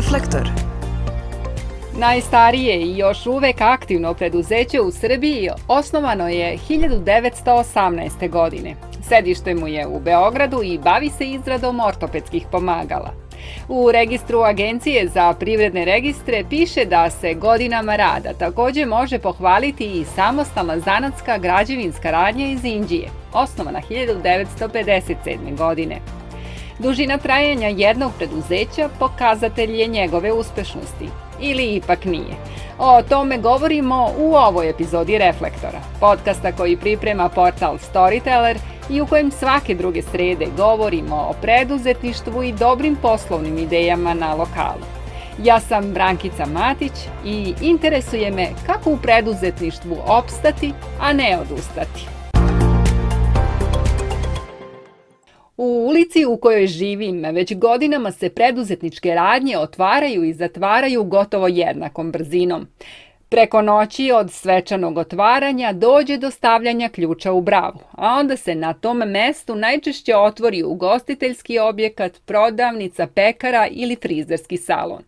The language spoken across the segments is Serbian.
Reflektor. Najstarije i još uvek aktivno preduzeće u Srbiji osnovano je 1918. godine. Sedište mu je u Beogradu i bavi se izradom ortopedskih pomagala. U registru Agencije za privredne registre piše da se godinama rada takođe može pohvaliti i samostalna zanatska građevinska radnja iz Indije, osnovana 1957. godine. Dužina trajanja jednog preduzeća pokazatelj je njegove uspešnosti, ili ipak nije. O tome govorimo u ovoj epizodi Reflektora, podcasta koji priprema portal Storyteller i u kojem svake druge srede govorimo o preduzetništvu i dobrim poslovnim idejama na lokalu. Ja sam Brankica Matić i interesuje me kako u preduzetništvu opstati, a ne odustati. U ulici u kojoj živim već godinama se preduzetničke radnje otvaraju i zatvaraju gotovo jednakom brzinom. Preko noći od svečanog otvaranja dođe do stavljanja ključa u bravu, a onda se na tom mestu najčešće otvori ugostiteljski objekat, prodavnica, pekara ili frizerski salon.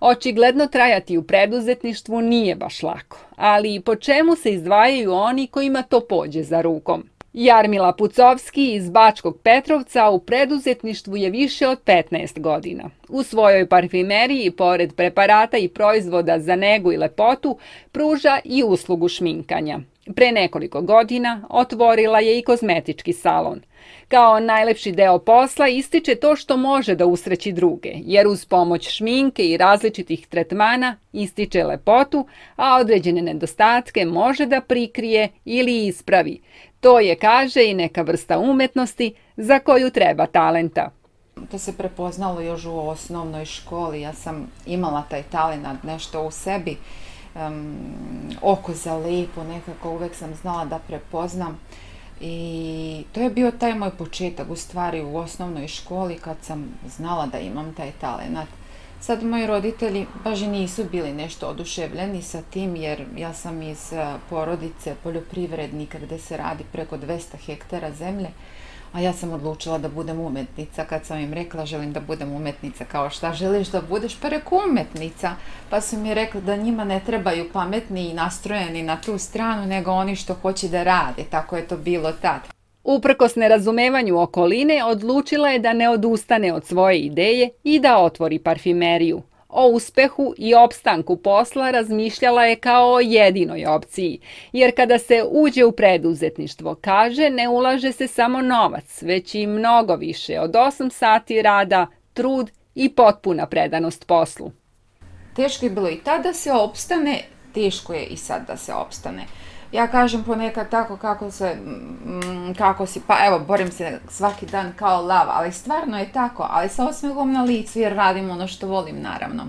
Očigledno trajati u preduzetništvu nije baš lako, ali po čemu se izdvajaju oni kojima to pođe za rukom? Jarmila Pucovski iz Bačkog Petrovca u preduzetništvu je više od 15 godina. U svojoj parfimeriji, pored preparata i proizvoda za negu i lepotu, pruža i uslugu šminkanja. Pre nekoliko godina otvorila je i kozmetički salon. Kao najlepši deo posla ističe to što može da usreći druge, jer uz pomoć šminke i različitih tretmana ističe lepotu, a određene nedostatke može da prikrije ili ispravi, To je, kaže, i neka vrsta umetnosti za koju treba talenta. To se prepoznalo još u osnovnoj školi. Ja sam imala taj talent, nešto u sebi. Um, oko za lepo nekako uvek sam znala da prepoznam. I to je bio taj moj početak, u stvari u osnovnoj školi kad sam znala da imam taj talent. Sad moji roditelji baš i nisu bili nešto oduševljeni sa tim jer ja sam iz e, porodice poljoprivrednika gde se radi preko 200 hektara zemlje, a ja sam odlučila da budem umetnica. Kad sam im rekla želim da budem umetnica, kao šta želiš da budeš? Pa reku umetnica. Pa su mi rekli da njima ne trebaju pametni i nastrojeni na tu stranu, nego oni što hoće da rade. Tako je to bilo tad. Uprkos nerazumevanju okoline, odlučila je da ne odustane od svoje ideje i da otvori parfimeriju. O uspehu i opstanku posla razmišljala je kao o jedinoj opciji, jer kada se uđe u preduzetništvo, kaže, ne ulaže se samo novac, već i mnogo više od 8 sati rada, trud i potpuna predanost poslu. Teško je bilo i tada da se opstane, teško je i sad da se opstane ja kažem ponekad tako kako se, mm, kako si, pa evo, borim se svaki dan kao lava, ali stvarno je tako, ali sa osmijehom na licu jer radim ono što volim naravno.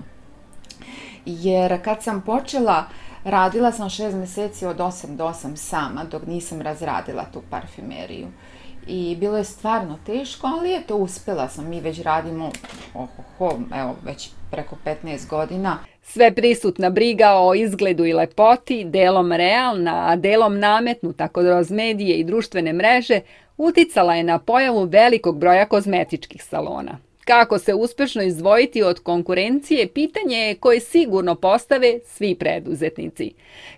Jer kad sam počela, radila sam šest mjeseci od 8 do 8 sama dok nisam razradila tu parfumeriju. I bilo je stvarno teško, ali eto, uspjela sam. Mi već radimo, ohoho, evo, već preko 15 godina. Sve prisutna briga o izgledu i lepoti, delom realna, a delom nametnuta kroz medije i društvene mreže, uticala je na pojavu velikog broja kozmetičkih salona. Kako se uspešno izdvojiti od konkurencije pitanje je koje sigurno postave svi preduzetnici.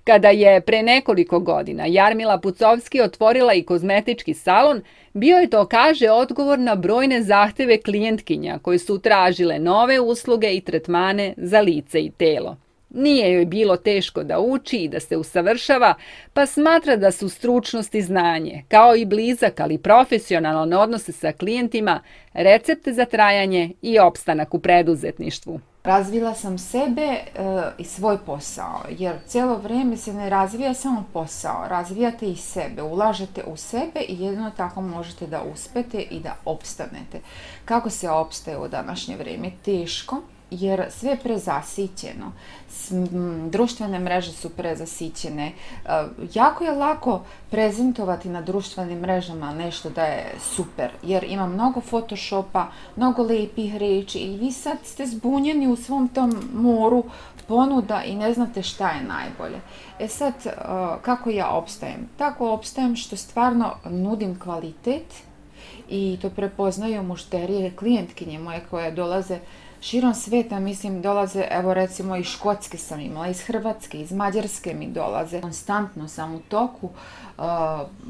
Kada je pre nekoliko godina Jarmila Pucovski otvorila i kozmetički salon, bio je to, kaže, odgovor na brojne zahteve klijentkinja koje su tražile nove usluge i tretmane za lice i telo. Nije joj bilo teško da uči i da se usavršava, pa smatra da su stručnost i znanje, kao i blizak ali profesionalan odnose sa klijentima, recepte za trajanje i opstanak u preduzetništvu. Razvila sam sebe e, i svoj posao, jer celo vreme se ne razvija samo posao, razvijate i sebe, ulažete u sebe i jedino tako možete da uspete i da opstanete. Kako se opstaje u današnje vreme? Teško, jer sve je prezasićeno. Društvene mreže su prezasićene. E, jako je lako prezentovati na društvenim mrežama nešto da je super, jer ima mnogo photoshopa, mnogo lepih reči i vi sad ste zbunjeni u svom tom moru ponuda i ne znate šta je najbolje. E sad, e, kako ja opstajem? Tako opstajem što stvarno nudim kvalitet i to prepoznaju mušterije, klijentkinje moje koje dolaze uh, širom sveta, mislim, dolaze, evo recimo iz Škotske sam imala, iz Hrvatske, iz Mađarske mi dolaze. Konstantno sam u toku, uh,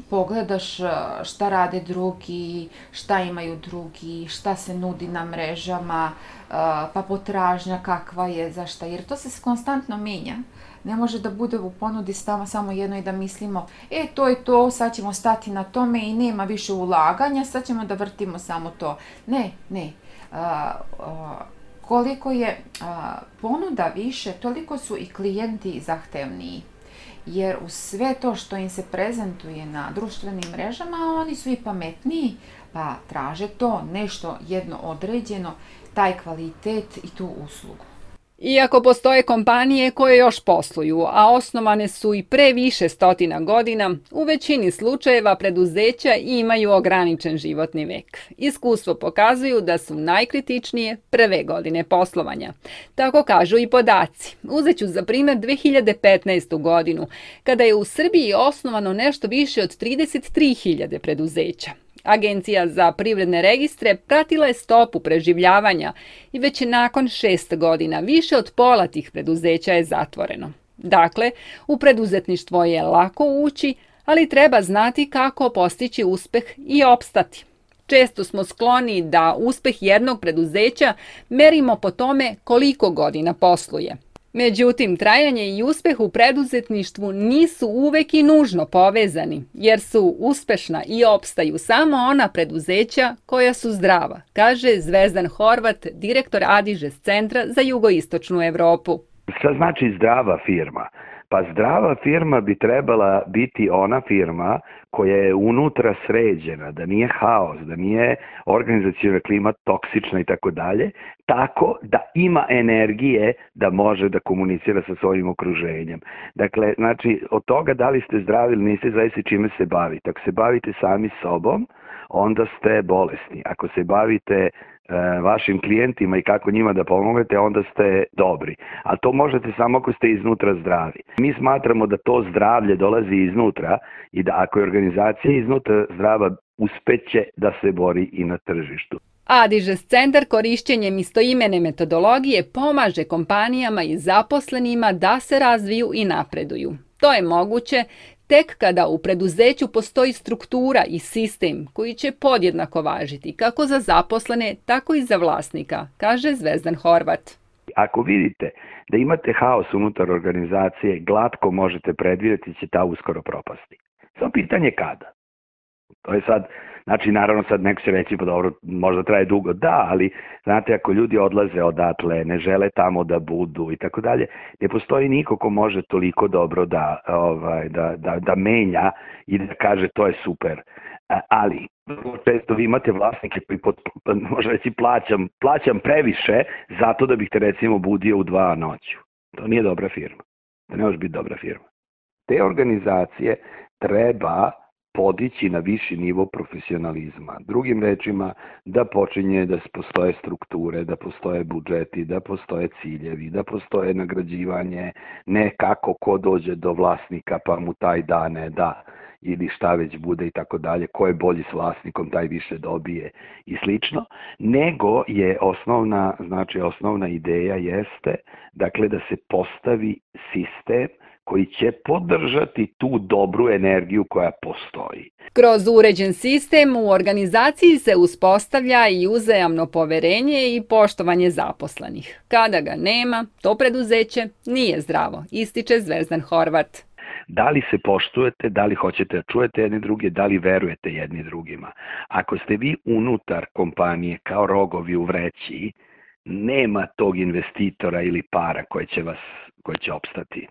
pogledaš uh, šta rade drugi, šta imaju drugi, šta se nudi na mrežama, uh, pa potražnja kakva je, za šta, jer to se konstantno menja. Ne može da bude u ponudi stava samo jedno i da mislimo, e to je to, sad ćemo stati na tome i nema više ulaganja, sad ćemo da vrtimo samo to. Ne, ne. Uh, uh, Koliko je a, ponuda više, toliko su i klijenti zahtevniji. Jer u sve to što im se prezentuje na društvenim mrežama, oni su i pametniji, pa traže to nešto jedno određeno, taj kvalitet i tu uslugu. Iako postoje kompanije koje još posluju, a osnovane su i pre više stotina godina, u većini slučajeva preduzeća imaju ograničen životni vek. Iskustvo pokazuju da su najkritičnije prve godine poslovanja. Tako kažu i podaci. Uzeću za primer 2015. godinu, kada je u Srbiji osnovano nešto više od 33.000 preduzeća. Agencija za privredne registre pratila je stopu preživljavanja i već nakon šest godina više od pola tih preduzeća je zatvoreno. Dakle, u preduzetništvo je lako ući, ali treba znati kako postići uspeh i opstati. Često smo skloni da uspeh jednog preduzeća merimo po tome koliko godina posluje – Međutim, trajanje i uspeh u preduzetništvu nisu uvek i nužno povezani, jer su uspešna i opstaju samo ona preduzeća koja su zdrava, kaže Zvezdan Horvat, direktor Adižes Centra za jugoistočnu Evropu. Šta znači zdrava firma? Pa zdrava firma bi trebala biti ona firma koja je unutra sređena, da nije haos, da nije organizacijona klima toksična i tako dalje, tako da ima energije da može da komunicira sa svojim okruženjem. Dakle, znači, od toga da li ste zdravi ili niste, zavisi čime se bavite. Ako se bavite sami sobom, onda ste bolesni. Ako se bavite E, vašim klijentima i kako njima da pomognete, onda ste dobri. A to možete samo ako ste iznutra zdravi. Mi smatramo da to zdravlje dolazi iznutra i da ako je organizacija iznutra zdrava, uspeće da se bori i na tržištu. Adižes centar korišćenjem istoimene metodologije pomaže kompanijama i zaposlenima da se razviju i napreduju. To je moguće Tek kada u preduzeću postoji struktura i sistem koji će podjednako važiti kako za zaposlene, tako i za vlasnika, kaže Zvezdan Horvat. Ako vidite da imate haos unutar organizacije, glatko možete predvideti da će ta uskoro propasti. Samo pitanje kada. To je sad Znači, naravno sad neko će reći, pa dobro, možda traje dugo, da, ali znate, ako ljudi odlaze odatle, ne žele tamo da budu i tako dalje, ne postoji niko ko može toliko dobro da, ovaj, da, da, da menja i da kaže to je super. Ali, vrlo često vi imate vlasnike koji pot, možda reći plaćam, plaćam previše zato da bih te recimo budio u dva noću. To nije dobra firma. To ne može biti dobra firma. Te organizacije treba podići na viši nivo profesionalizma. Drugim rečima, da počinje da postoje strukture, da postoje budžeti, da postoje ciljevi, da postoje nagrađivanje, ne kako ko dođe do vlasnika pa mu taj dane da ili šta već bude i tako dalje, ko je bolji s vlasnikom taj više dobije i slično, nego je osnovna, znači osnovna ideja jeste dakle da se postavi sistem koji će podržati tu dobru energiju koja postoji. Kroz uređen sistem u organizaciji se uspostavlja i uzajamno poverenje i poštovanje zaposlenih. Kada ga nema, to preduzeće nije zdravo, ističe Zvezdan Horvat. Da li se poštujete, da li hoćete da čujete jedni druge, da li verujete jedni drugima. Ako ste vi unutar kompanije kao rogovi u vreći, nema tog investitora ili para koje će vas koje će opstati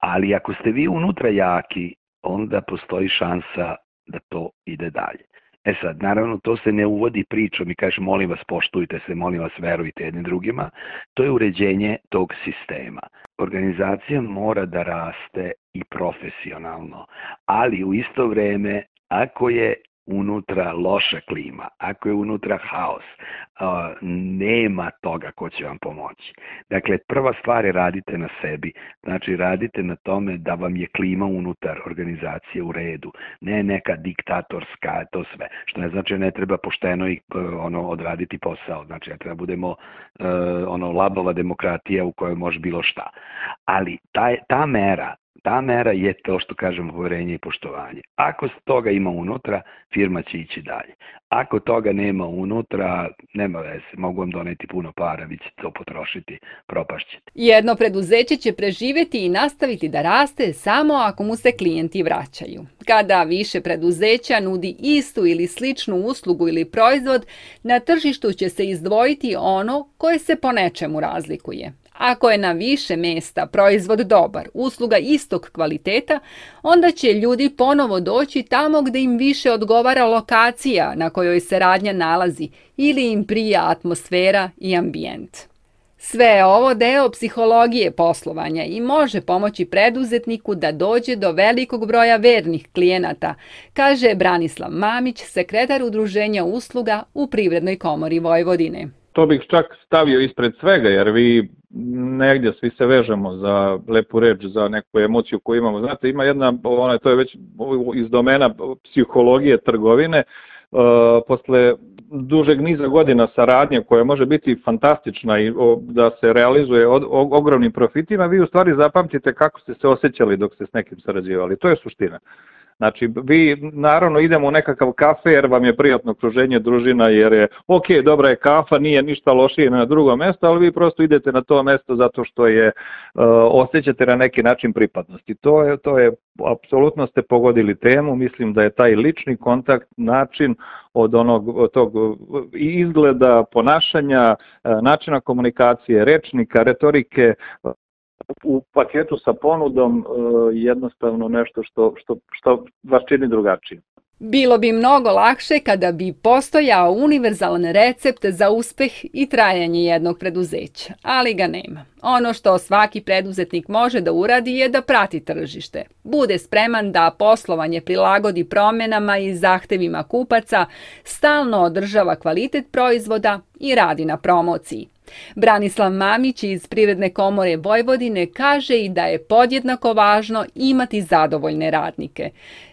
ali ako ste vi unutra jaki, onda postoji šansa da to ide dalje. E sad, naravno, to se ne uvodi pričom i kaže, molim vas, poštujte se, molim vas, verujte jednim drugima. To je uređenje tog sistema. Organizacija mora da raste i profesionalno, ali u isto vreme, ako je unutra loša klima, ako je unutra haos, nema toga ko će vam pomoći. Dakle, prva stvar je radite na sebi, znači radite na tome da vam je klima unutar organizacije u redu, ne neka diktatorska, to sve, što ne znači da ne treba pošteno i e, ono odraditi posao, znači ne da treba budemo e, ono labava demokratija u kojoj može bilo šta. Ali ta, ta mera Ta mera je to što kažemo poverenje i poštovanje. Ako toga ima unutra, firma će ići dalje. Ako toga nema unutra, nema veze, mogu vam doneti puno para, vi ćete to potrošiti, propašćete. Jedno preduzeće će preživeti i nastaviti da raste samo ako mu se klijenti vraćaju. Kada više preduzeća nudi istu ili sličnu uslugu ili proizvod, na tržištu će se izdvojiti ono koje se po nečemu razlikuje. Ako je na više mesta proizvod dobar, usluga istog kvaliteta, onda će ljudi ponovo doći tamo gde im više odgovara lokacija na kojoj se radnja nalazi ili im prija atmosfera i ambijent. Sve je ovo deo psihologije poslovanja i može pomoći preduzetniku da dođe do velikog broja vernih klijenata, kaže Branislav Mamić, sekretar Udruženja usluga u Privrednoj komori Vojvodine to bih čak stavio ispred svega, jer vi negdje svi se vežemo za lepu reč, za neku emociju koju imamo. Znate, ima jedna, ona, to je već iz domena psihologije trgovine, uh, posle dužeg niza godina saradnje koja može biti fantastična i o, da se realizuje od, o, ogromnim profitima, vi u stvari zapamtite kako ste se osjećali dok ste s nekim sarađivali. To je suština. Znači, vi naravno idemo u nekakav kafe jer vam je prijatno okruženje družina jer je, ok, dobra je kafa, nije ništa lošije na drugo mesto, ali vi prosto idete na to mesto zato što je, uh, osjećate na neki način pripadnosti. To je, to je, apsolutno ste pogodili temu, mislim da je taj lični kontakt način od onog od tog e, izgleda, ponašanja, e, načina komunikacije, rečnika, retorike, u paketu sa ponudom e, jednostavno nešto što, što, što vas čini drugačije. Bilo bi mnogo lakše kada bi postojao univerzalan recept za uspeh i trajanje jednog preduzeća, ali ga nema. Ono što svaki preduzetnik može da uradi je da prati tržište, bude spreman da poslovanje prilagodi promenama i zahtevima kupaca, stalno održava kvalitet proizvoda i radi na promociji. Branislav Mamić iz Privredne komore Vojvodine kaže i da je podjednako važno imati zadovoljne radnike.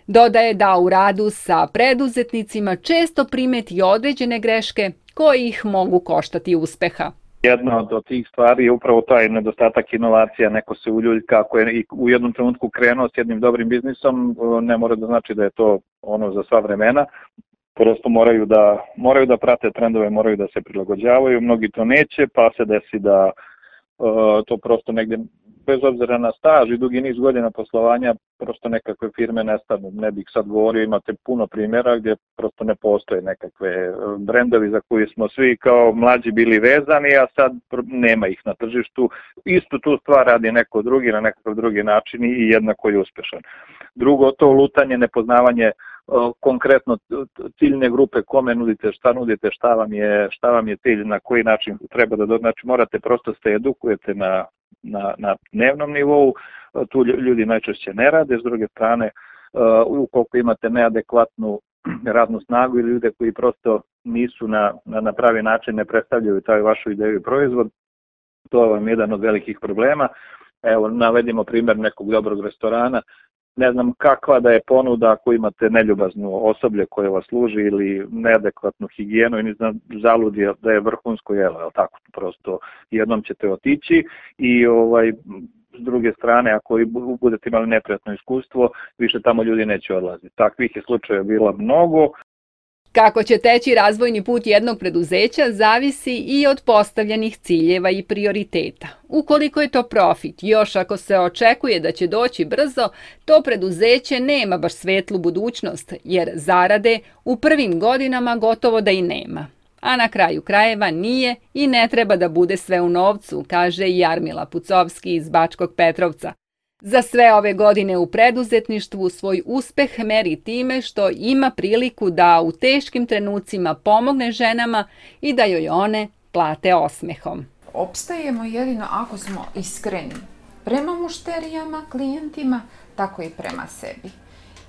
Dodaje da u radu sa preduzetnicima često primeti određene greške koje ih mogu koštati uspeha. Jedna od tih stvari je upravo taj nedostatak inovacija, neko se uljuljka, ako je u jednom trenutku krenuo s jednim dobrim biznisom, ne mora da znači da je to ono za sva vremena, prosto moraju da, moraju da prate trendove, moraju da se prilagođavaju, mnogi to neće, pa se desi da uh, to prosto negde, bez obzira na staž i dugi niz godina poslovanja, prosto nekakve firme nestanu. Ne bih sad govorio, imate puno primjera gde prosto ne postoje nekakve e, brendovi za koje smo svi kao mlađi bili vezani, a sad nema ih na tržištu. Isto tu stvar radi neko drugi na nekakav drugi način i jednako je uspešan. Drugo, to lutanje, nepoznavanje konkretno ciljne grupe, kome nudite, šta nudite, šta vam je, šta vam je cilj, na koji način treba da, znači morate prosto se edukujete na, na, na dnevnom nivou, tu ljudi najčešće ne rade, s druge strane, ukoliko imate neadekvatnu radnu snagu ili ljude koji prosto nisu na, na, na pravi način ne predstavljaju taj vašu ideju i proizvod, to je vam jedan od velikih problema. Evo, navedimo primer nekog dobrog restorana, ne znam kakva da je ponuda ako imate neljubaznu osoblje koje vas služi ili neadekvatnu higijenu i ne znam, zalud da je vrhunsko jelo, je tako? Prosto jednom ćete otići i ovaj, s druge strane, ako i budete imali neprijatno iskustvo, više tamo ljudi neće odlaziti. Takvih je slučajeva bilo mnogo. Kako će teći razvojni put jednog preduzeća zavisi i od postavljenih ciljeva i prioriteta. Ukoliko je to profit, još ako se očekuje da će doći brzo, to preduzeće nema baš svetlu budućnost, jer zarade u prvim godinama gotovo da i nema. A na kraju krajeva nije i ne treba da bude sve u novcu, kaže Jarmila Pucovski iz Bačkog Petrovca. Za sve ove godine u preduzetništvu svoj uspeh meri time što ima priliku da u teškim trenucima pomogne ženama i da joj one plate osmehom. Opstajemo jedino ako smo iskreni prema mušterijama, klijentima, tako i prema sebi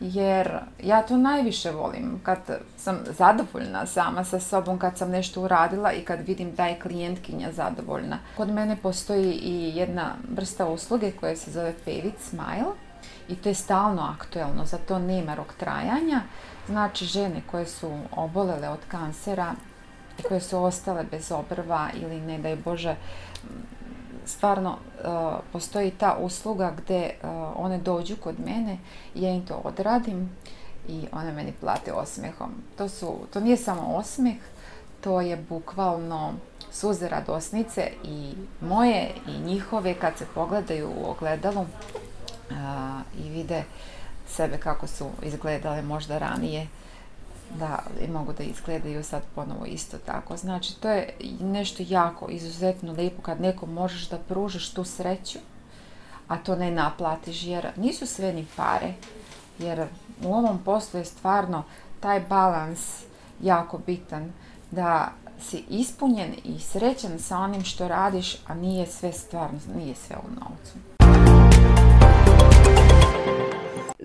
jer ja to najviše volim kad sam zadovoljna sama sa sobom, kad sam nešto uradila i kad vidim da je klijentkinja zadovoljna. Kod mene postoji i jedna vrsta usluge koja se zove Pay Smile i to je stalno aktuelno, za to nema rok trajanja. Znači žene koje su obolele od kansera i koje su ostale bez obrva ili ne daj Bože stvarno e, postoji ta usluga gdje e, one dođu kod mene, ja im to odradim i one meni plate osmehom. To, su, to nije samo osmeh, to je bukvalno suze radosnice i moje i njihove kad se pogledaju u ogledalu a, e, i vide sebe kako su izgledale možda ranije da i mogu da izgledaju sad ponovo isto tako. Znači, to je nešto jako izuzetno lepo kad nekom možeš da pružiš tu sreću, a to ne naplatiš jer nisu sve ni pare. Jer u ovom poslu je stvarno taj balans jako bitan da si ispunjen i srećan sa onim što radiš, a nije sve stvarno, nije sve u novcu.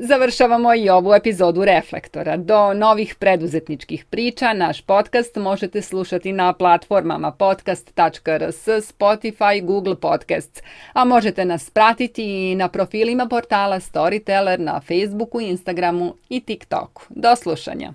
Završavamo i ovu epizodu Reflektora. Do novih preduzetničkih priča naš podcast možete slušati na platformama podcast.rs, Spotify, Google Podcasts, a možete nas pratiti i na profilima portala Storyteller na Facebooku, Instagramu i TikToku. Do slušanja!